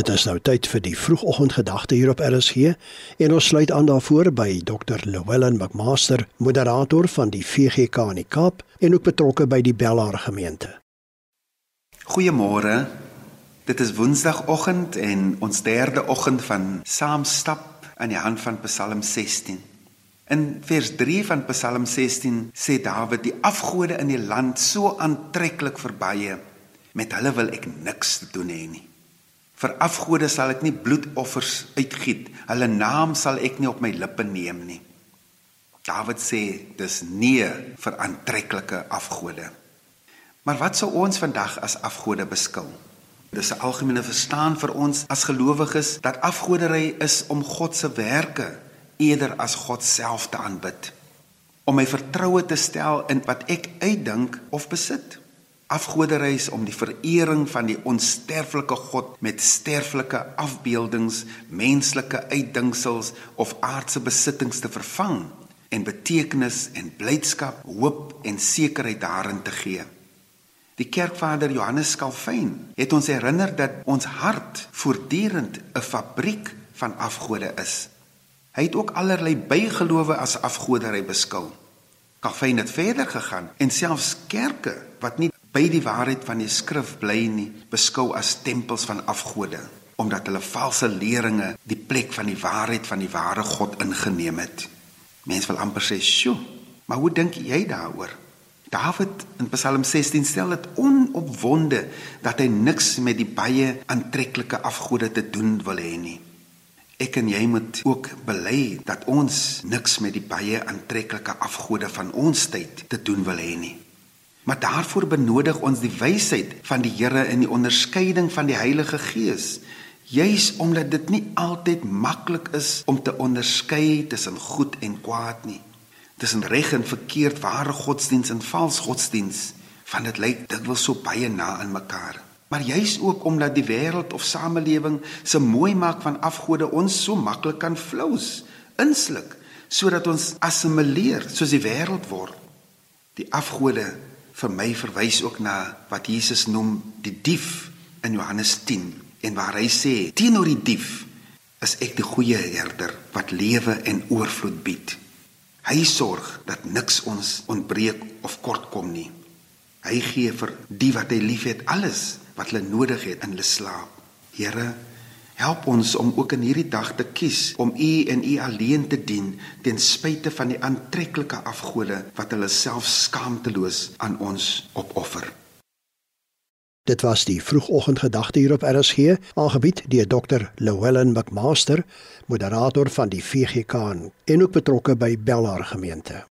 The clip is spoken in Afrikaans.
Dit is nou tyd vir die vroegoggendgedagte hier op RSG en ons sluit aan daarvoor by Dr. Llewellyn McMaster, moderator van die VGK in die Kaap en ook betrokke by die Bellaar gemeente. Goeiemôre. Dit is Woensdagoggend en ons derde oggend van saam stap aan die hand van Psalm 16. In vers 3 van Psalm 16 sê Dawid: "Die afgode in die land so aantreklik verbye, met hulle wil ek niks te doen hê nie." Vir afgode sal ek nie bloedoffers uitgiet. Hulle naam sal ek nie op my lippe neem nie. Dawid sê dis nee vir aantreklike afgode. Maar wat sou ons vandag as afgode beskou? Dis 'n algemene verstaan vir ons as gelowiges dat afgodery is om God se werke eerder as God self te aanbid. Om my vertroue te stel in wat ek uitdink of besit afgoderry is om die verering van die onsterflike God met sterflike afbeeldings, menslike uitdinksels of aardse besittings te vervang en betekenis en blydskap, hoop en sekerheid daarin te gee. Die kerkvader Johannes Calvin het ons herinner dat ons hart voortdurend 'n fabriek van afgode is. Hy het ook allerlei bygelowe as afgoderry beskou. Calvin het verder gegaan en selfs kerke wat nie by die waarheid van die skrif bly nie beskou as tempels van afgode omdat hulle valse leringe die plek van die waarheid van die ware God ingeneem het. Mense wil amper sê, "Sjoe, maar hoe dink jy daaroor?" Dawid in Psalm 16 stel dit onopwonde dat hy niks met die baie aantreklike afgode te doen wil hê nie. Ek en jy moet ook bely dat ons niks met die baie aantreklike afgode van ons tyd te doen wil hê nie. Maar daarvoor benodig ons die wysheid van die Here in die onderskeiding van die Heilige Gees. Juis omdat dit nie altyd maklik is om te onderskei tussen goed en kwaad nie. Tussen reg en verkeerd, ware godsdiens en vals godsdiens, want dit lyk dikwels so baie na aan mekaar. Maar juis ook omdat die wêreld of samelewing se mooi maak van afgode ons so maklik kan flous, insluk, sodat ons assimileer soos die wêreld word. Die afgode vir my verwys ook na wat Jesus noem die dief in Johannes 10 en waar hy sê teenoor die dief is ek die goeie herder wat lewe en oorvloed bied. Hy sorg dat niks ons ontbreek of kort kom nie. Hy gee vir die wat hy liefhet alles wat hulle nodig het in hulle slaap. Here, Help ons om ook in hierdie dag te kies om U en U alleen te dien ten spyte van die aantreklike afgode wat hulle self skaamteloos aan ons opoffer. Dit was die vroegoggendgedagte hier op RSG, aangebied deur Dr. Llewellyn McMaster, moderator van die VGK en ook betrokke by Bellaar gemeente.